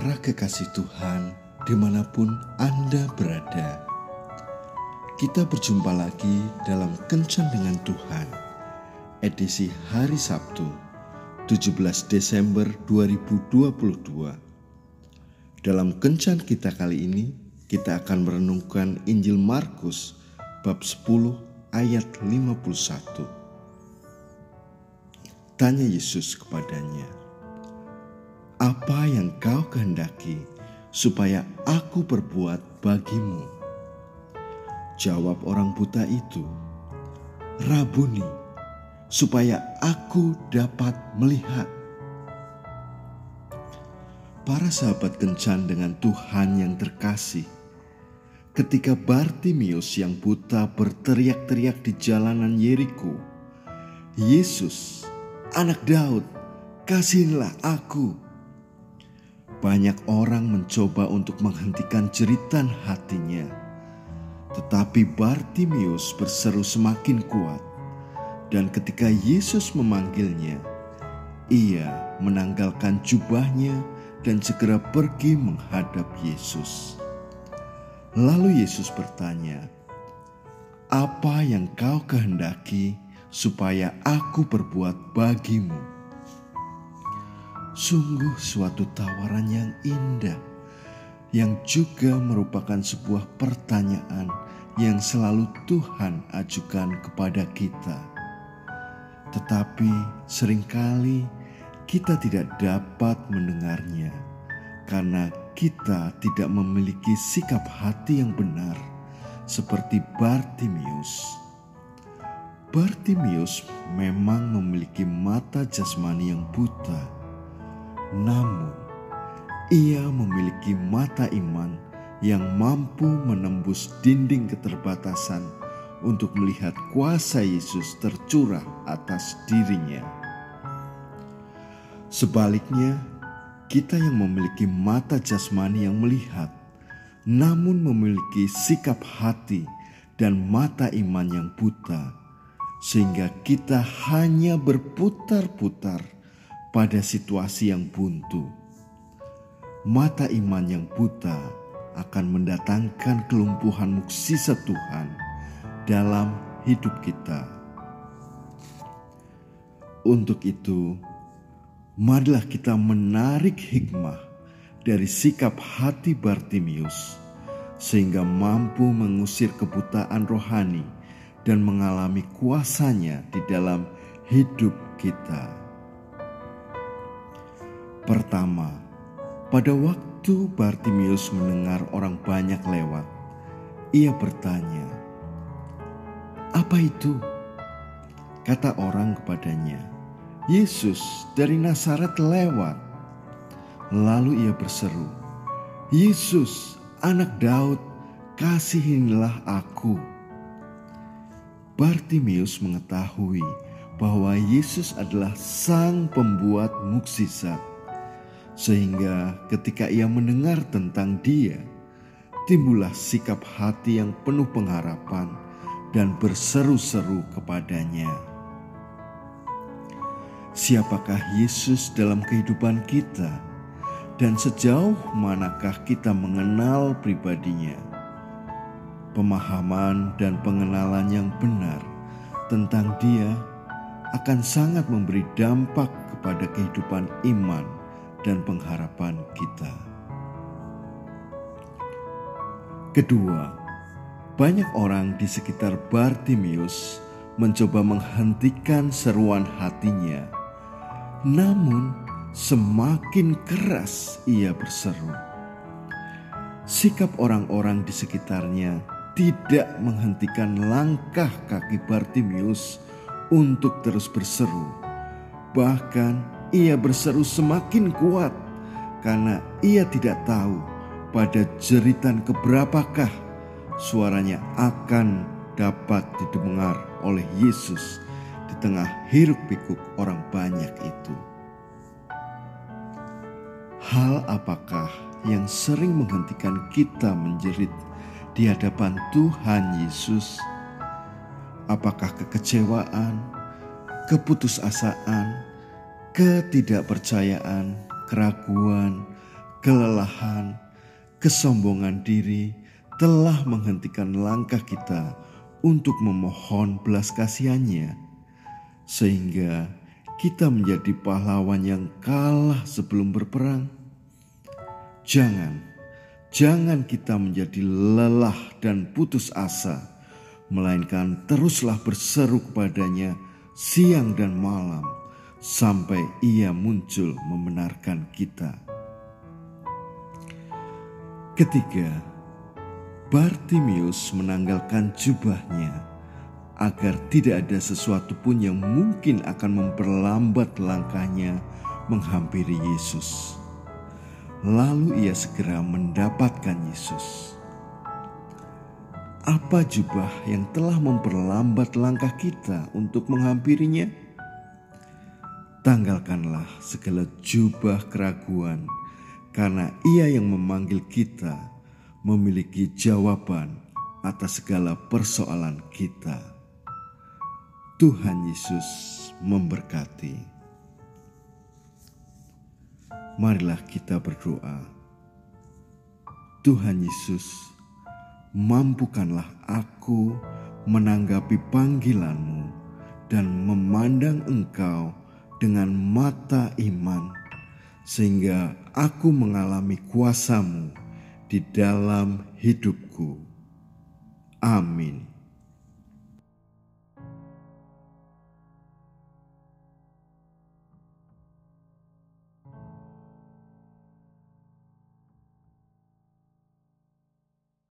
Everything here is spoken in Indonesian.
Para kekasih Tuhan, di mana pun Anda berada, kita berjumpa lagi dalam Kencan dengan Tuhan, edisi hari Sabtu, 17 Desember 2022. Dalam Kencan kita kali ini, kita akan merenungkan Injil Markus bab 10 ayat 51. Tanya Yesus kepadanya, apa yang kau kehendaki supaya aku perbuat bagimu? Jawab orang buta itu, Rabuni, supaya aku dapat melihat. Para sahabat kencan dengan Tuhan yang terkasih. Ketika Bartimius yang buta berteriak-teriak di jalanan Yeriko, Yesus, anak Daud, kasihilah aku banyak orang mencoba untuk menghentikan jeritan hatinya, tetapi Bartimius berseru semakin kuat, dan ketika Yesus memanggilnya, ia menanggalkan jubahnya dan segera pergi menghadap Yesus. Lalu Yesus bertanya, "Apa yang kau kehendaki supaya aku perbuat bagimu?" Sungguh suatu tawaran yang indah, yang juga merupakan sebuah pertanyaan yang selalu Tuhan ajukan kepada kita. Tetapi sering kali kita tidak dapat mendengarnya karena kita tidak memiliki sikap hati yang benar seperti Bartimius. Bartimius memang memiliki mata jasmani yang buta namun, ia memiliki mata iman yang mampu menembus dinding keterbatasan untuk melihat kuasa Yesus tercurah atas dirinya. Sebaliknya, kita yang memiliki mata jasmani yang melihat, namun memiliki sikap hati dan mata iman yang buta, sehingga kita hanya berputar-putar pada situasi yang buntu. Mata iman yang buta akan mendatangkan kelumpuhan muksisa Tuhan dalam hidup kita. Untuk itu, marilah kita menarik hikmah dari sikap hati Bartimius sehingga mampu mengusir kebutaan rohani dan mengalami kuasanya di dalam hidup kita. Pertama, pada waktu Bartimius mendengar orang banyak lewat, ia bertanya, "Apa itu?" Kata orang kepadanya, "Yesus dari Nazaret lewat." Lalu ia berseru, "Yesus, anak Daud, kasihinilah aku." Bartimius mengetahui bahwa Yesus adalah Sang Pembuat mukjizat sehingga ketika ia mendengar tentang dia, timbullah sikap hati yang penuh pengharapan dan berseru-seru kepadanya. Siapakah Yesus dalam kehidupan kita dan sejauh manakah kita mengenal pribadinya? Pemahaman dan pengenalan yang benar tentang dia akan sangat memberi dampak kepada kehidupan iman dan pengharapan kita. Kedua, banyak orang di sekitar Bartimius mencoba menghentikan seruan hatinya, namun semakin keras ia berseru. Sikap orang-orang di sekitarnya tidak menghentikan langkah kaki Bartimius untuk terus berseru, bahkan ia berseru semakin kuat karena ia tidak tahu pada jeritan keberapakah suaranya akan dapat didengar oleh Yesus di tengah hiruk pikuk orang banyak itu. Hal apakah yang sering menghentikan kita menjerit di hadapan Tuhan Yesus? Apakah kekecewaan, keputusasaan, ketidakpercayaan, keraguan, kelelahan, kesombongan diri telah menghentikan langkah kita untuk memohon belas kasihannya, sehingga kita menjadi pahlawan yang kalah sebelum berperang. Jangan, jangan kita menjadi lelah dan putus asa, melainkan teruslah berseru kepadanya siang dan malam sampai ia muncul membenarkan kita. Ketiga, Bartimius menanggalkan jubahnya agar tidak ada sesuatu pun yang mungkin akan memperlambat langkahnya menghampiri Yesus. Lalu ia segera mendapatkan Yesus. Apa jubah yang telah memperlambat langkah kita untuk menghampirinya? Tanggalkanlah segala jubah keraguan karena Ia yang memanggil kita memiliki jawaban atas segala persoalan kita. Tuhan Yesus memberkati. Marilah kita berdoa. Tuhan Yesus, mampukanlah aku menanggapi panggilanmu dan memandang Engkau dengan mata iman sehingga aku mengalami kuasamu di dalam hidupku. Amin.